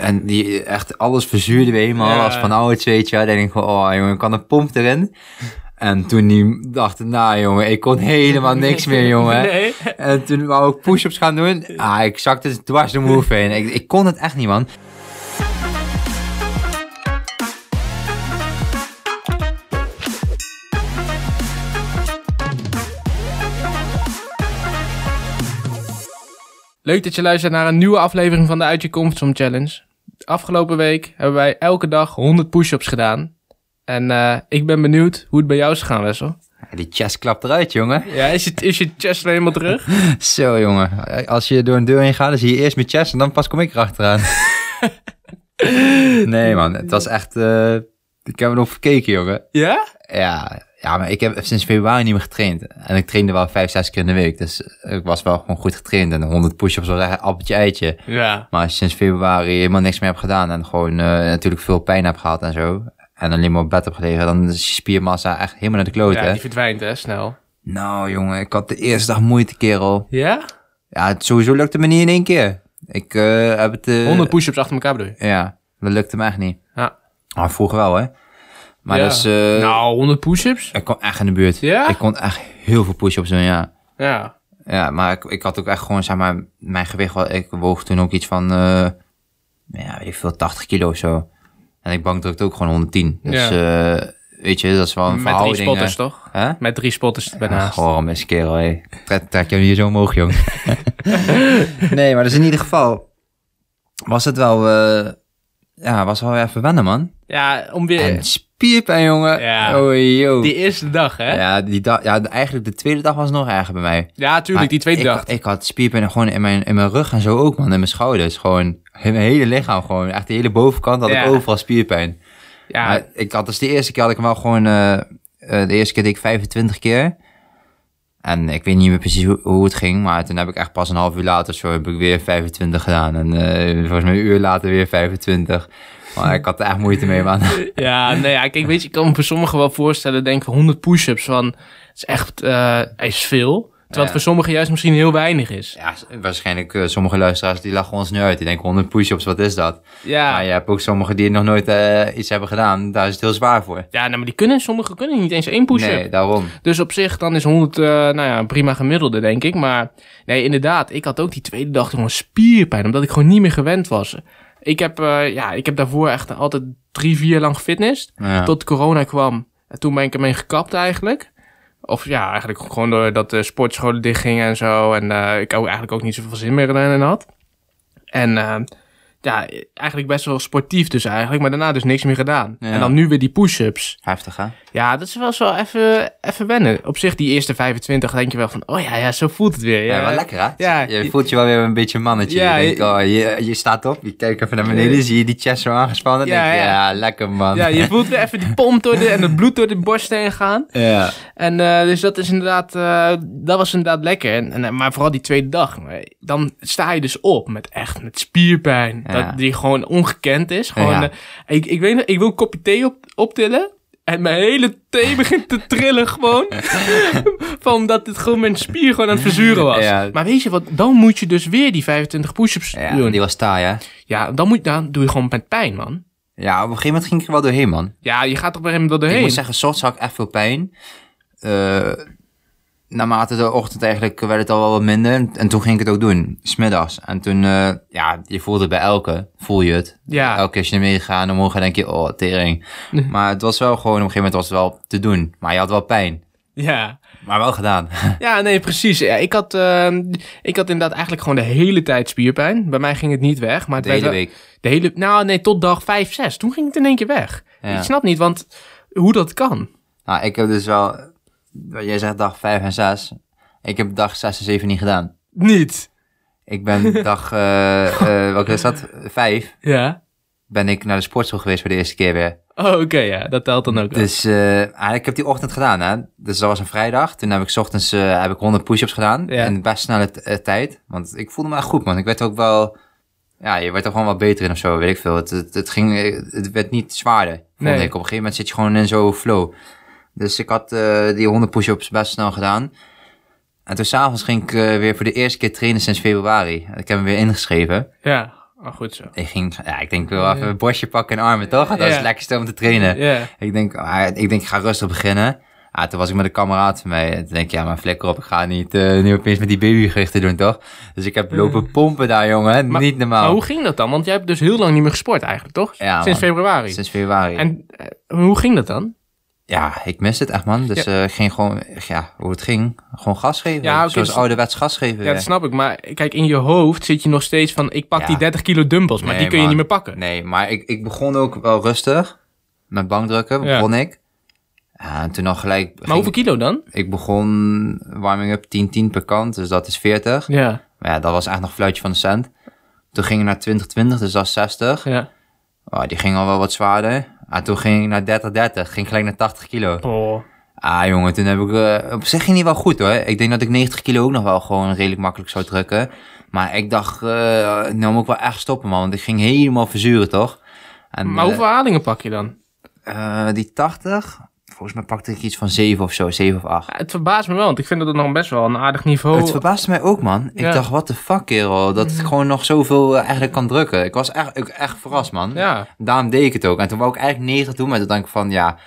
En die echt alles verzuurde we helemaal als van ouds, weet je. wel. Dan denk ik van, oh jongen, ik kan een pomp erin. En toen die dacht, nou jongen, ik kon helemaal niks meer, jongen. Nee. En toen wou ik push-ups gaan doen. Ah, ik zakte dus dwars de move heen. Ik, ik kon het echt niet, man. Leuk dat je luistert naar een nieuwe aflevering van de Uit Je Comfortzone Challenge. Afgelopen week hebben wij elke dag 100 push-ups gedaan. En eh, ik ben benieuwd hoe het bij jou is gegaan, Wessel. Die chest klapt eruit, jongen. Ja, is je, is je chest weer helemaal terug? Zo, jongen. Als je door een deur heen gaat, dan zie je eerst mijn chest en dan pas kom ik erachteraan. nee, man. Het was echt... eh, ik heb er nog verkeken, jongen. Ja? Ja, ja, maar ik heb sinds februari niet meer getraind. En ik trainde wel vijf, zes keer in de week. Dus ik was wel gewoon goed getraind. En 100 push-ups was echt appeltje eitje. Ja. Maar sinds februari helemaal niks meer hebt gedaan... en gewoon eh, natuurlijk veel pijn hebt gehad en zo... en alleen maar op bed hebt gelegen... dan is je spiermassa echt helemaal naar de kloot, Ja, die verdwijnt hè, snel. Nou, jongen, ik had de eerste dag moeite, kerel. Ja? Ja, het sowieso lukte me niet in één keer. Ik eh, heb het... eh, 100 push-ups achter elkaar bedoel je? Ja, dat lukte me echt niet. Ja. Maar vroeger wel, hè? Maar Ja. dat is... eh, Nou, 100 push-ups? Ik kon echt in de buurt. Ja? Ik kon echt heel veel push-ups doen, ja. Ja. Ja, maar ik, ik had ook echt gewoon, zeg maar, mijn gewicht, wel, ik woog toen ook iets van, eh ja, weet ik veel, 80 kilo of zo. En ik bankdrukte ook gewoon 110. Dus, eh weet je, dat is wel een Met drie verhouding. spotters toch? Hè? Met drie spotters ernaast. Goh, mes kerel, hé. Trek, trek je hier zo omhoog, jong. nee, maar dus in ieder geval was het wel, ja, was wel even wennen, man. Ja, om weer... En spierpijn, jongen. Ja. Oh, yo. Die eerste dag, hè? Ja, Ja, die dag, ja, eigenlijk de tweede dag was nog erger bij mij. tuurlijk, Maar die tweede ik, dag. Ik had spierpijn gewoon in mijn, in mijn rug en zo ook, man. In mijn schouders. Gewoon, in mijn hele lichaam gewoon. Echt de hele bovenkant had Ja. ik overal spierpijn. Ja, Maar ik had dus de eerste keer had ik hem wel gewoon... eh, eh, de eerste keer deed ik 25 keer. En ik weet niet meer precies hoe, hoe het ging. Maar toen heb ik echt pas een half uur later zo heb ik weer 25 gedaan. En eh, volgens mij een uur later weer 25. Maar ik had er echt moeite mee, man. Ja, nee, ja, kijk, weet je, ik kan me voor sommigen wel voorstellen, denk van 100 push-ups van, het is echt, eh is veel. Terwijl het voor sommigen juist misschien heel weinig is. Ja, waarschijnlijk eh, sommige luisteraars die lachen ons nu uit. Die denken 100 push-ups, wat is dat? Ja, Maar je hebt ook sommigen die nog nooit eh, iets hebben gedaan. Daar is het heel zwaar voor. ja nou, maar die kunnen, sommigen kunnen niet eens één push-up. Nee, daarom. Dus op zich, dan is 100, eh, nou ja, prima gemiddelde, denk ik. Maar nee, inderdaad, ik had ook die tweede dag gewoon spierpijn, omdat ik gewoon niet meer gewend was. Ik heb, eh, ja, ik heb daarvoor echt altijd drie, vier lang gefitnessd. Ja. Tot corona kwam. En toen ben ik ermee gekapt eigenlijk. Of ja, eigenlijk gewoon doordat de sportscholen dichtgingen en zo. En eh, ik ook eigenlijk ook niet zoveel zin meer in had. En eh, ja, eigenlijk best wel sportief dus eigenlijk. Maar daarna dus niks meer gedaan. Ja. En dan nu weer die push-ups. Heftig, hè? Ja, dat is wel zo even, even wennen. Op zich, die eerste 25 denk je wel van... Oh ja, ja zo voelt het weer. Ja, Ja, wel lekker, hè? Ja, je voelt je wel weer een beetje een mannetje. Ja, je, denkt, oh, je, je staat op, je kijkt even naar beneden, zie je die chest zo aangespannen. Ja, denk je, ja. lekker, man. Ja, je voelt weer even die pomp door de, en het bloed door de borst heen gaan. Ja. En eh, dus dat is inderdaad, eh, dat was inderdaad lekker. En, en, maar vooral die tweede dag, dan sta je dus op met echt met spierpijn. Ja. Dat die gewoon ongekend is. Gewoon, Ja. eh, ik, ik weet ik wil een kopje thee op, optillen. En mijn hele thee begint te trillen gewoon. Van omdat het gewoon mijn spier gewoon aan het verzuren was. Ja. Maar weet je wat, dan moet je dus weer die 25 push-ups ja, doen. die was taai, hè? Ja, dan, moet, dan doe je gewoon met pijn, man. Ja, op een gegeven moment ging ik er wel doorheen, man. Ja, je gaat er op een gegeven moment Ik doorheen. moet zeggen, soms had ik echt veel pijn. Eh naarmate de ochtend eigenlijk werd het al wel wat minder. En toen ging ik het ook doen, smiddags. En toen, eh, ja, je voelde het bij elke, voel je het. Ja. Elke keer als je ermee gaat, dan morgen denk je, oh, tering. maar het was wel gewoon, op een gegeven moment was het wel te doen. Maar je had wel pijn. Ja. Maar wel gedaan. Ja, nee, precies. Ja, ik, had, ehm, ik had inderdaad eigenlijk gewoon de hele tijd spierpijn. Bij mij ging het niet weg. Maar het De hele wel- week. De hele, nou, nee, tot dag 5, 6. Toen ging het in één keer weg. Ja. Ik snap niet, want hoe dat kan. Nou, ik heb dus wel, jij zegt dag 5 en 6. Ik heb dag 6 en 7 niet gedaan. Niet. Ik ben dag, eh eh welke is dat? 5. Ja. Ben ik naar de sportschool geweest voor de eerste keer weer. Oh, oké, ja. Dat telt dan ook. Dus ah, ik heb die ochtend gedaan, hè. Dus dat was een vrijdag. Toen heb ik 's ochtends heb ik 100 push-ups gedaan. Ja. In best snelle tijd. Want ik voelde me echt goed, man. Ik werd ook wel... Ja, je werd er gewoon wat beter in of zo, weet ik veel. Het, het, het ging, het werd niet zwaarder, vond Nee. ik. Op een gegeven moment zit je gewoon in zo'n flow. Dus ik had eh, die 100 push-ups best snel gedaan. En toen s'avonds ging ik eh, weer voor de eerste keer trainen sinds februari. Ik heb hem weer ingeschreven. Ja. Maar goed zo. Ik ging, ja, ik denk wel even een borstje pakken en armen, toch? Dat is Ja. het lekkerste om te trainen. Ja. Ik denk, ah, ik denk, ik ga rustig beginnen. Ah, toen was ik met een kameraad van mij. Toen denk ik, ja, maar flikker op, ik ga niet, eh nu opeens met die babygewichten doen, toch? Dus ik heb lopen pompen daar, jongen. Maar- niet normaal. Maar hoe ging dat dan? Want jij hebt dus heel lang niet meer gesport eigenlijk, toch? Ja, Sinds man. februari. Sinds februari. En hoe ging dat dan? Ja, ik mis het echt, man. Dus eh, ging gewoon, ja, hoe het ging, gewoon gas geven. Ja, oké, Zoals dus- ouderwets gas geven. Ja, dat snap ik. Maar kijk, in je hoofd zit je nog steeds van... ik pak Ja. die 30 kilo dumbbells, maar Nee, die kun je niet meer pakken. Nee, maar ik, ik begon ook wel rustig. Met bankdrukken begon ik. En toen al gelijk... Maar hoeveel kilo dan? Ik begon warming up 10-10 per kant, dus dat is 40. Ja, Maar ja, dat was echt nog fluitje van de cent. Toen ging ik naar 2020, dus dat is 60. ja. Oh, die ging al wel wat zwaarder. En toen ging ik naar 30-30, ging gelijk naar 80 kilo. Oh. Ah jongen, toen heb ik... eh, op zich ging die wel goed hoor. Ik denk dat ik 90 kilo ook nog wel gewoon redelijk makkelijk zou drukken. Maar ik dacht, eh nou moet ik wel echt stoppen man, want ik ging helemaal verzuren toch? En, Maar eh, hoeveel halingen pak je dan? die 80, volgens mij pakte ik iets van 7 of zo, 7 of 8. Ja, het verbaast me wel, want ik vind dat het nog best wel een aardig niveau... Het verbaasde mij ook, man. Ik Ja. dacht, what the fuck, kerel. Dat ik gewoon nog zoveel eh, eigenlijk kan drukken. Ik was echt, ik, echt verrast, man. Ja, Daarom deed ik het ook. En toen wou ik eigenlijk 90 doen, maar toen dacht ik van, ja,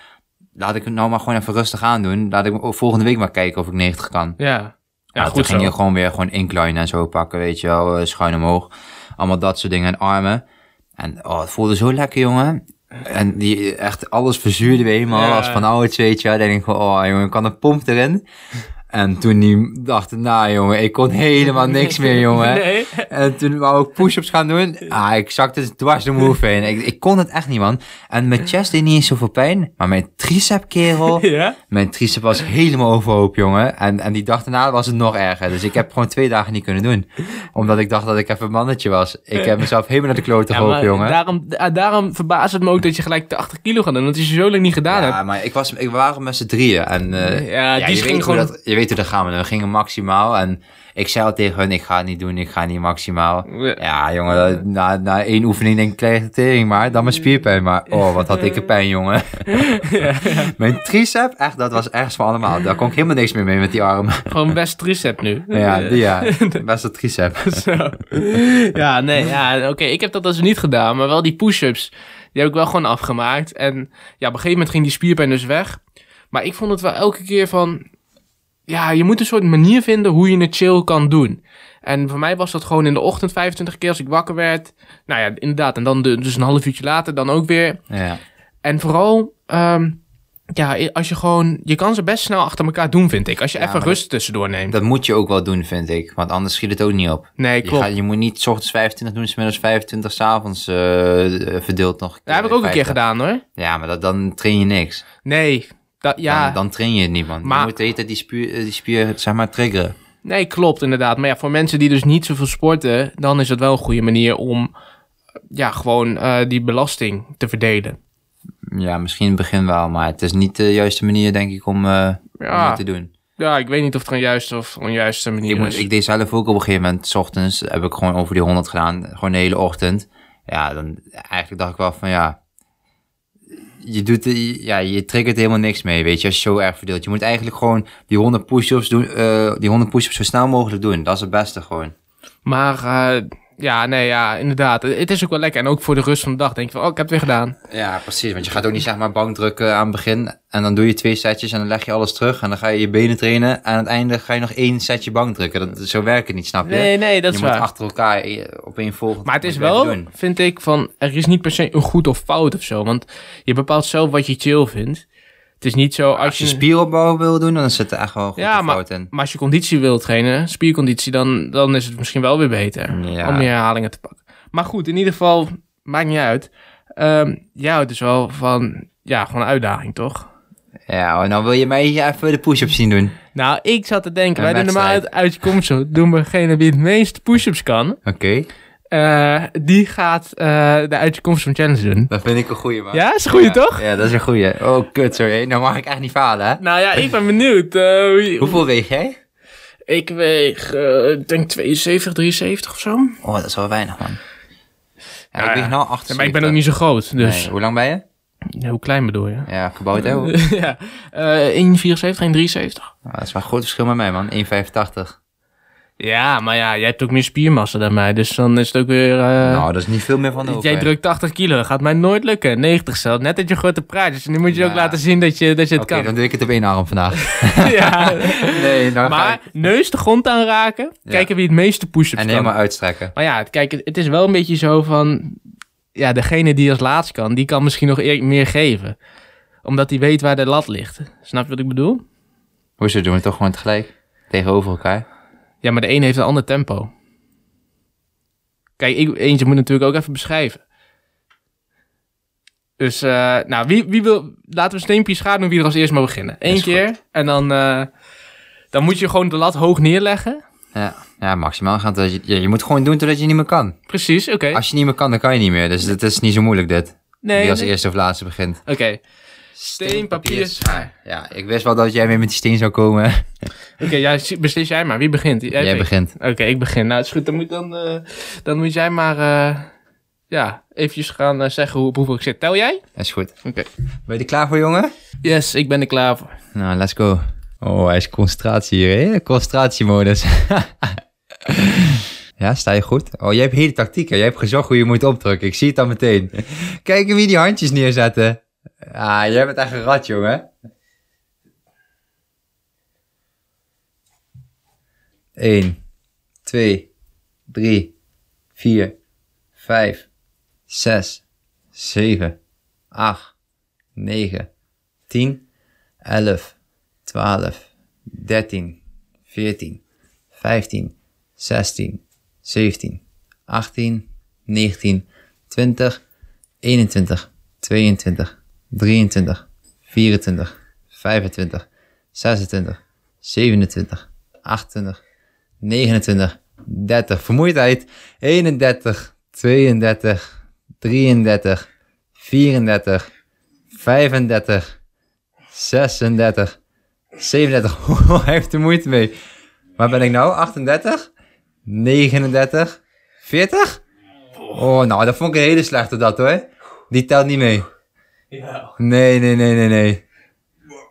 laat ik het nou maar gewoon even rustig aan doen. Laat ik volgende week maar kijken of ik 90 kan. ja. Ja, Ja, toen goed ging zo. je gewoon weer gewoon incline en zo pakken, weet je wel. eh, Schuin omhoog. Allemaal dat soort dingen. En armen. En oh, het voelde zo lekker, jongen. En die echt alles verzuurde weer helemaal Ja. als van ouds, weet je wel. Dan denk ik van, oh jongen, kan een pomp erin. En toen die dacht, nou jongen, ik kon helemaal niks meer, jongen. Nee. En toen wou ik push-ups gaan doen. Ah, ik zakte dwars de move heen. Ik, ik kon het echt niet, man. En mijn chest deed niet eens zoveel pijn. Maar mijn tricep, kerel. Ja? Mijn tricep was helemaal overhoop, jongen. En, en die dag daarna was het nog erger. Dus ik heb gewoon twee dagen niet kunnen doen. Omdat ik dacht dat ik even een mannetje was. Ik heb mezelf helemaal naar de klote Ja, geholpen, jongen. Daarom, da- daarom verbaast het me ook dat je gelijk 80 kilo gaat doen. Als je zo lang niet gedaan hebt. Ja, maar ik was, ik we waren met z'n drieën. En, eh, Ja, die ging gewoon- dat, weet hoe dat gaan we. We gingen maximaal. En ik zei al tegen hun, ik ga het niet doen. Ik ga niet maximaal. Ja. Jongen, na, na één oefening denk ik, krijg ik tering maar. Dan mijn spierpijn. Maar, oh, wat had ik een pijn, jongen. Mijn tricep, echt, dat was ergens van allemaal. Daar kon ik helemaal niks meer mee met die armen. Gewoon best tricep nu. Ja, die, ja. Best een tricep. Zo. Ja, nee, ja, oké. Ik heb dat dus niet gedaan, maar wel die push-ups. Die heb ik wel gewoon afgemaakt. En ja, op een gegeven moment ging die spierpijn dus weg. Maar ik vond het wel elke keer van... Ja, je moet een soort manier vinden hoe je het chill kan doen. En voor mij was dat gewoon in de ochtend 25 keer als ik wakker werd. Nou ja, inderdaad. En dan de- dus een half uurtje later dan ook weer. Ja. En vooral, ehm, ja, als je gewoon... Je kan ze best snel achter elkaar doen, vind ik. Als je Ja, even rust tussendoor neemt. Dat moet je ook wel doen, vind ik. Want anders schiet het ook niet op. nee, Je, klopt. gaat, je moet niet 's ochtends 25 doen, 's middags 25, 's avonds eh, verdeeld nog. Dat heb ik ook een keer 50. gedaan, hoor. Ja, maar dat, dan train je niks. Nee, dat, ja... Dan, dan train je het niet, man. Maar- Je moet de hele tijd die spier, eh, die spier, zeg maar, triggeren. Nee, klopt inderdaad. Maar ja, voor mensen die dus niet zoveel sporten, dan is dat wel een goede manier om ja, gewoon eh, die belasting te verdelen. Ja, misschien in het begin wel, maar het is niet de juiste manier, denk ik, om, eh, om dat te doen. ja, ik weet niet of het een juiste of onjuiste manier Ik, is. ik deed zelf ook op een gegeven moment, s ochtends, heb ik gewoon over die 100 gedaan. Gewoon de hele ochtend. Ja, dan eigenlijk dacht ik wel van ja. Je doet, ja, je triggert helemaal niks mee, weet je, als je zo erg verdeelt. Je moet eigenlijk gewoon die 100 push-ups doen, eh, die 100 push-ups zo snel mogelijk doen. Dat is het beste gewoon. Maar eh, ja, nee, ja, inderdaad. Het is ook wel lekker. En ook voor de rust van de dag denk je van, oh, ik heb het weer gedaan. Ja, precies. Want je gaat ook niet zeg maar bankdrukken aan het begin. En dan doe je twee setjes en dan leg je alles terug. En dan ga je je benen trainen. En aan het einde ga je nog één setje bankdrukken. Dat, zo werkt het niet, snap je? Nee, nee, dat je is moet waar. achter elkaar eh, op één volgend Maar het is moet wel, vind ik, van er is niet per se een goed of fout of zo. Want je bepaalt zelf wat je chill vindt. Het is niet zo als, Als je spieropbouw wil doen, dan zit er echt wel goed Ja, maar- in. Maar als je conditie wilt trainen, spierconditie, dan, dan is het misschien wel weer beter Ja. om meer herhalingen te pakken. Maar goed, in ieder geval, maakt niet uit. Ehm ja, het is wel van, ja, gewoon een uitdaging, toch? Ja, en dan wil je mij even de push-ups zien doen. Nou, ik zat te denken, Een wij doen normaal uit, comfort, doen we degene die het meeste push-ups kan. Oké, Eh, die gaat eh, de uit je comfort challenge doen. dat vind ik een goeie, man. Ja, is een goeie, Ja, toch? Ja, dat is een goeie. Oh, kut, sorry. Nou mag ik echt niet falen, hè? Nou ja, ik ben benieuwd. eh, Hoeveel weeg jij? Ik weeg, ik denk 72, 73 of zo. Oh, dat is wel weinig, man. Ja, Ja, ik weeg ja. nou 78. maar ik ben ook niet zo groot, dus... Nee, hoe lang ben je? Ja, hoe klein bedoel je? Ja, gebouwd, hè? Nou, ja, eh 1,74, 1,73. dat is wel een groot verschil met mij, man. 1,85. Ja, maar ja, jij hebt ook meer spiermassa dan mij. Dus dan is het ook weer... eh, nou, dat is niet veel meer van over. Jij drukt 80 kilo, dat gaat mij nooit lukken. 90 zelfs, net dat je grote praat. Dus nu moet je ook laten zien dat je, dat je het Oké, kan. dan doe ik het op één arm vandaag. ja. nee, nou ga Maar ik... neus de grond aanraken, Ja. kijken wie het meeste push-ups En kan. helemaal uitstrekken. Maar ja, het- kijk, het is wel een beetje zo van... Ja, degene die als laatst kan, die kan misschien nog eer- meer geven. Omdat hij weet waar de lat ligt. Snap je wat ik bedoel? Hoezo doen we het toch gewoon tegelijk? Tegenover elkaar? Ja, maar de een heeft een ander tempo. Kijk, ik, eentje moet natuurlijk ook even beschrijven. Dus, eh, nou, wie, wie wil... Laten we steempje schaar doen wie er als eerst mag beginnen. Eén goed. keer. En dan, eh, dan moet je gewoon de lat hoog neerleggen. Ja, ja maximaal gaan. Je, je, moet gewoon doen totdat je niet meer kan. Precies, oké. Als je niet meer kan, dan kan je niet meer. Dus het is niet zo moeilijk dit. Nee, Wie als nee. eerste of laatste begint. Oké. Steen, papier, schaar. Ja, ik wist wel dat jij weer met die steen zou komen. Oké, ja, si- beslis jij maar. Wie begint? Jij, begint. Oké, ik begin. Nou, het is goed. Dan moet, dan, eh, dan moet jij maar... eh, ja, eventjes gaan eh, zeggen hoe, op hoeveel ik zit. Tel jij? Is goed. Oké. Ben je er klaar voor, jongen? Yes, ik ben er klaar voor. Nou, let's go. Oh, hij is concentratie hier, hè? Concentratiemodus. ja, sta je goed? Oh, jij hebt hele tactieken. Jij hebt gezocht hoe je moet opdrukken. Ik zie het al meteen. Kijk wie die handjes neerzetten. Ah, jij bent echt een rat, jongen. 1, 2, 3, 4, 5, 6, 7, 8, 9, 10, 11, 12, 13, 14, 15, 16, 17, 18, 19, 20, 21, 22, 23, 24, 25, 26, 27, 28, 29, 30. Vermoeidheid. 31, 32, 33, 34, 35, 36, 37. Hij heeft er moeite mee. Waar ben ik nou? 38, 39, 40? Oh, nou, dat vond ik een hele slechte dat hoor. Die telt niet mee. Ja. Nee, nee, nee, nee, nee.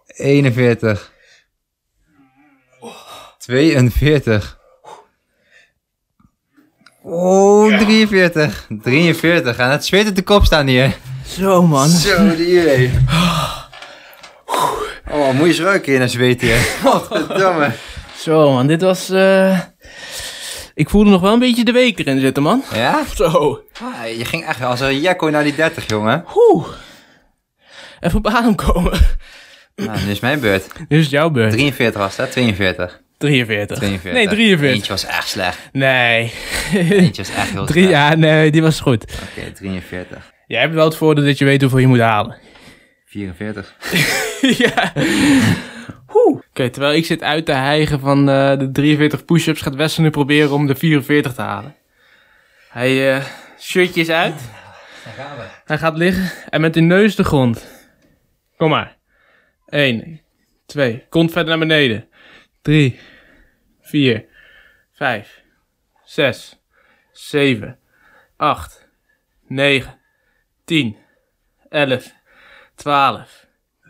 41. 42. Oh, 43. 43. En het zweet op de kop staan hier. Zo, man. Zo, die hé. Oh, moet je eens ruiken in een zweet hier. Godverdomme. Zo, man. Dit was... eh, Ik voelde nog wel een beetje de week erin zitten, man. Ja? Zo. Ah, je ging echt als een jekko naar die 30, jongen. Oeh. Even op adem komen. Nou, nu is mijn beurt. Nu is het jouw beurt. 43 was dat? 42. 43. 42. Nee, 43. Eentje was echt slecht. Nee. Eentje was echt heel Drie, slecht. ja, nee, die was goed. Oké, 43. Jij hebt wel het voordeel dat je weet hoeveel je moet halen. 44. ja. Oké, terwijl ik zit uit te hijgen van eh, de 43 push-ups, gaat Wesley nu proberen om de 44 te halen. Hij, eh shirtje is uit. Hij gaat liggen en met de neus de grond. Kom maar. 1, 2, kont verder naar beneden. 3, 4, 5, 6, 7, 8, 9, 10, 11, 12,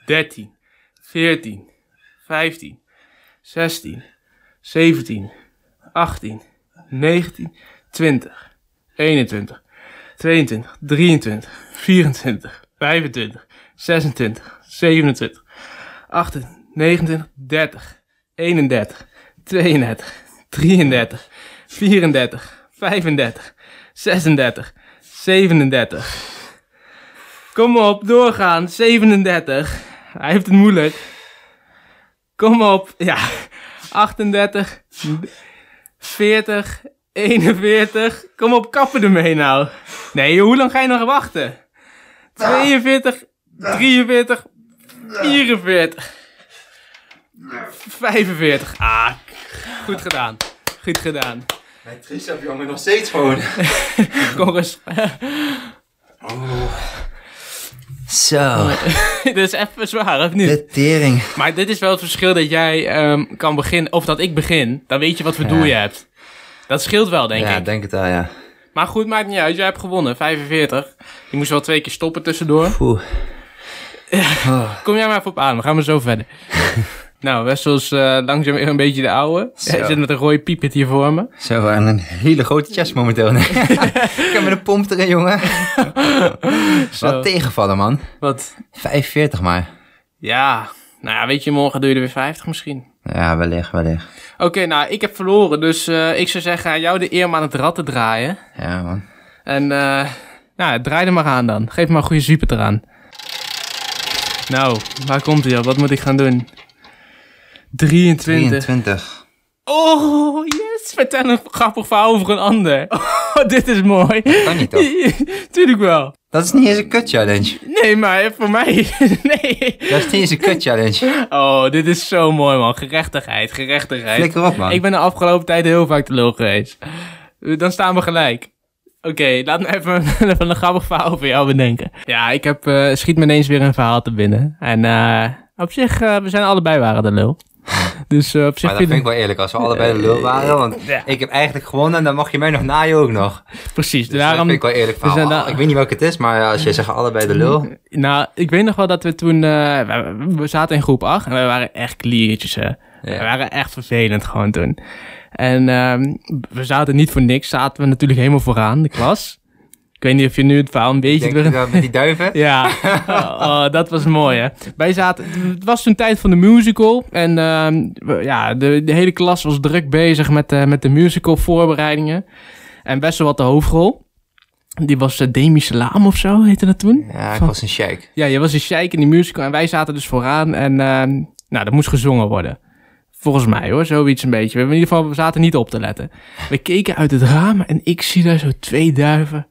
13, 14, 15, 16, 17, 18, 19, 20, 21, 22, 23, 24, 25, 26, 27, 28, 29, 30, 31, 32, 33, 34, 35, 36, 37. Kom op, doorgaan. 37. Hij heeft het moeilijk. Kom op. Ja. 38, 40, 41. Kom op, kappen ermee nou. Nee, hoe lang ga je nog wachten? 42, 43, 44, 45. Ah, goed gedaan. Goed gedaan. Mijn tricep, jongen, nog steeds gewoon. Kom eens. Zo. Dit is even zwaar, of niet? De tering. Maar dit is wel het verschil dat jij ehm, kan beginnen, of dat ik begin. Dan weet je wat voor Ja. doel je hebt. Dat scheelt wel, denk ja, ik. denk het wel, ja. Maar goed, maakt niet uit. Jij hebt gewonnen, 45. Je moest wel twee keer stoppen tussendoor. Oeh. Kom jij maar even op aan, dan gaan we zo verder. Nou, Wessel is eh, langzaam weer een beetje de oude. Zo. Hij zit met een rode piepet hier voor me. Zo, en een hele grote chest momenteel. ik heb met een pomp erin, jongen. Zo. Wat tegenvallen, man. Wat? 45 maar. Ja, nou ja, weet je, morgen doe je er weer 50 misschien. Ja, wellicht, wellicht. Oké, nou, ik heb verloren, dus eh, ik zou zeggen aan jou de eer om aan het rad te draaien. Ja, man. En, eh nou, draai er maar aan dan. Geef maar een goede super eraan. Nou, waar komt hij op? Wat moet ik gaan doen? 23. 23. Oh, yes! Vertel een grappig verhaal over een ander. Oh, dit is mooi. Kan niet, toch? Tuurlijk wel. Dat is niet eens een kut challenge. Nee, maar voor mij... nee. Dat is niet eens een kut challenge. Oh, dit is zo mooi, man. Gerechtigheid, gerechtigheid. Flikker op, man. Ik ben de afgelopen tijd heel vaak te lul geweest. Dan staan we gelijk. Oké, laat me even, even een grappig verhaal over jou bedenken. Ja, ik heb, eh, schiet me ineens weer een verhaal te binnen. En eh, op zich, eh, we zijn allebei waren de lul. Dus op zich Maar dat vind ik wel eerlijk, als we allebei de lul waren. Want Ja. ik heb eigenlijk gewonnen en dan mag je mij nog naaien ook nog. precies. Dus daarom, dat vind ik wel eerlijk daar- Ik weet niet welke het is, maar als jij zegt allebei de lul. Nou, ik weet nog wel dat we toen... we, we zaten in groep 8 en we waren echt kliertjes, hè. We waren echt vervelend gewoon toen. En ehm, we zaten niet voor niks, zaten we natuurlijk helemaal vooraan, de klas. Ik weet niet of je nu het verhaal een beetje... Denk dat met die duiven? Ja, oh, dat was mooi hè. Wij zaten, het was toen tijd van de musical. En ehm, ja, de, de hele klas was druk bezig met, de met de musical voorbereidingen. En best wel wat de hoofdrol. Die was uh, Demi Salam of zo, heette dat toen. Ja, ik Van- was een sheik. Ja, je was een sheik in die musical en wij zaten dus vooraan. En ehm, nou, dat moest gezongen worden. Volgens mij hoor, zoiets een beetje. We, in ieder geval, we zaten niet op te letten. We keken uit het raam en ik zie daar zo twee duiven.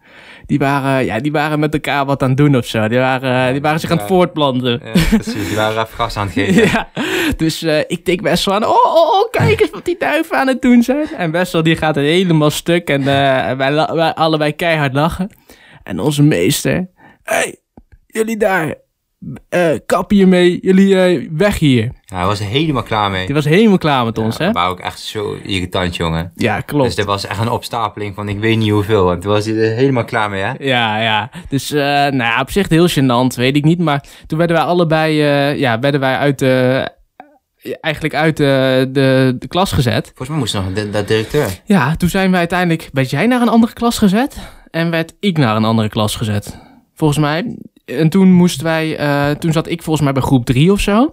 Die waren, ja, die waren met elkaar wat aan het doen of zo. Die waren, die waren zich aan het voortplanten. Ja, precies, die waren even gas aan het geven. Ja, dus eh, ik tik Wessel aan. Oh, oh, oh, kijk eens wat die duiven aan het doen zijn. En Wessel die gaat er helemaal stuk en eh, wij, wij allebei keihard lachen. En onze meester, hey, jullie daar, eh kap hiermee, jullie eh, weg hier. Ja, hij was er helemaal klaar mee. Die was helemaal klaar met ons, hè? Maar ook echt zo irritant, jongen. Ja, klopt. Dus dit was echt een opstapeling van ik weet niet hoeveel. En toen was hij er helemaal klaar mee, hè? Ja, ja. Dus, eh, nou ja, op zich heel gênant, weet ik niet. Maar toen werden wij allebei, eh, ja, werden wij uit de, eigenlijk uit de, de, de klas gezet. Volgens mij moest nog de, dat directeur. Ja, toen zijn we uiteindelijk, werd jij naar een andere klas gezet en werd ik naar een andere klas gezet. Volgens mij. En toen moesten wij, eh, toen zat ik volgens mij bij groep 3 of zo.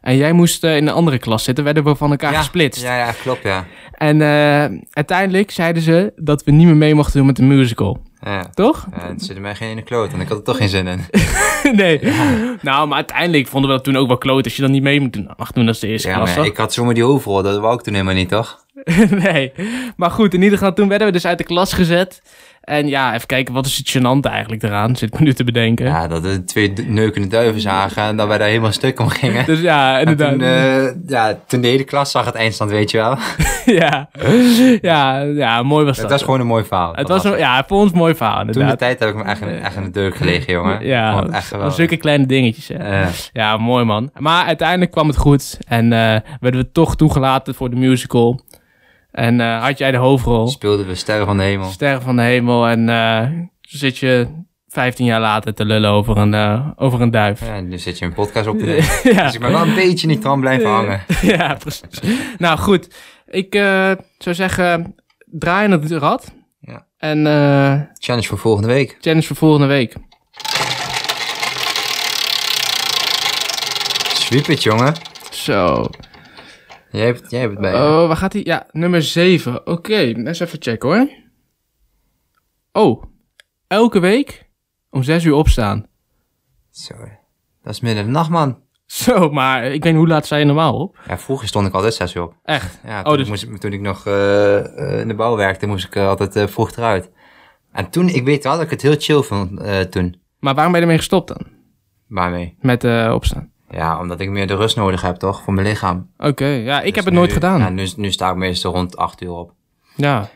En jij moest eh, in een andere klas zitten, werden we van elkaar ja, gesplitst. Ja, ja, klopt, ja. En eh, uiteindelijk zeiden ze dat we niet meer mee mochten doen met de musical. Ja, Toch? ja het zit mij geen in de kloot, want ik had er toch geen zin in. nee. Nou, maar uiteindelijk vonden we dat toen ook wel kloot als je dan niet mee mag doen als de eerste Ja, klas. maar ik had zomaar die overal, dat wou ik toen helemaal niet, toch? nee. Maar goed, in ieder geval, toen werden we dus uit de klas gezet. En ja, even kijken, wat is het gênant eigenlijk eraan? Zit ik me nu te bedenken. Ja, dat er twee neukende duiven zagen en dat wij daar helemaal stuk om gingen. Dus ja, En inderdaad. toen, eh, ja, toen de hele klas zag het eindstand, weet je wel. ja. ja, ja, mooi was dat. Het was gewoon een mooi verhaal. het was een, ja, voor ons een mooi verhaal Toen de inderdaad. tijd heb ik me echt in, echt in de deuk gelegen, jongen. Ja, echt geweldig. zulke kleine dingetjes. Hè. Ja, mooi man. Maar uiteindelijk kwam het goed. En eh, werden we toch toegelaten voor de musical. En eh, had jij de hoofdrol. speelden we Sterren van de Hemel. Sterren van de hemel. En eh, zit je 15 jaar later te lullen over een, eh, over een duif. Ja, nu zit je een podcast op te nemen. ja. Dus ik ben wel een beetje niet tram blijven hangen. ja, precies. nou goed, ik zou zeggen, draai het rad. Ja. En Challenge voor volgende week. challenge voor volgende week. Sweep it, jongen. Zo. Jij hebt, jij hebt het bij. Oh, waar gaat hij? Ja, nummer 7. Oké, eens even checken hoor. Oh, elke week om 6 uur opstaan. Zo, dat is midden in de nacht, man. Zo, maar ik weet niet hoe laat je normaal op? Ja, vroeger stond ik altijd zes uur op. Echt? Ja, Oh, toen, dus- moest, toen ik nog eh, eh, in de bouw werkte, moest ik eh, altijd vroeg eruit. En toen, ik weet wel dat ik het heel chill vond toen. Maar waarom ben je ermee gestopt dan? Waarmee? Met opstaan? Ja, omdat ik meer de rust nodig heb, toch? Voor mijn lichaam. Oké, ja, ik Dus heb het nu- nooit gedaan. Ja, nu, nu sta ik meestal rond acht uur op. Ja.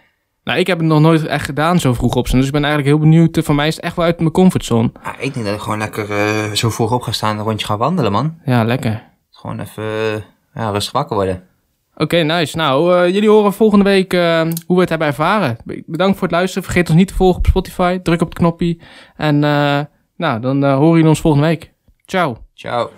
Nou, ik heb het nog nooit echt gedaan zo vroeg opstaan. Dus ik ben eigenlijk heel benieuwd. Voor mij is het echt wel uit mijn comfortzone. Ja, ik denk dat ik gewoon lekker eh, zo vroeg op ga staan en een rondje ga wandelen, man. Ja, lekker. Gewoon even eh, ja, rustig wakker worden. Oké, nice. Nou, eh, jullie horen volgende week eh, hoe we het hebben ervaren. Bedankt voor het luisteren. Vergeet ons niet te volgen op Spotify. Druk op het knopje. En eh, nou, dan eh, horen jullie ons volgende week. Ciao. Ciao.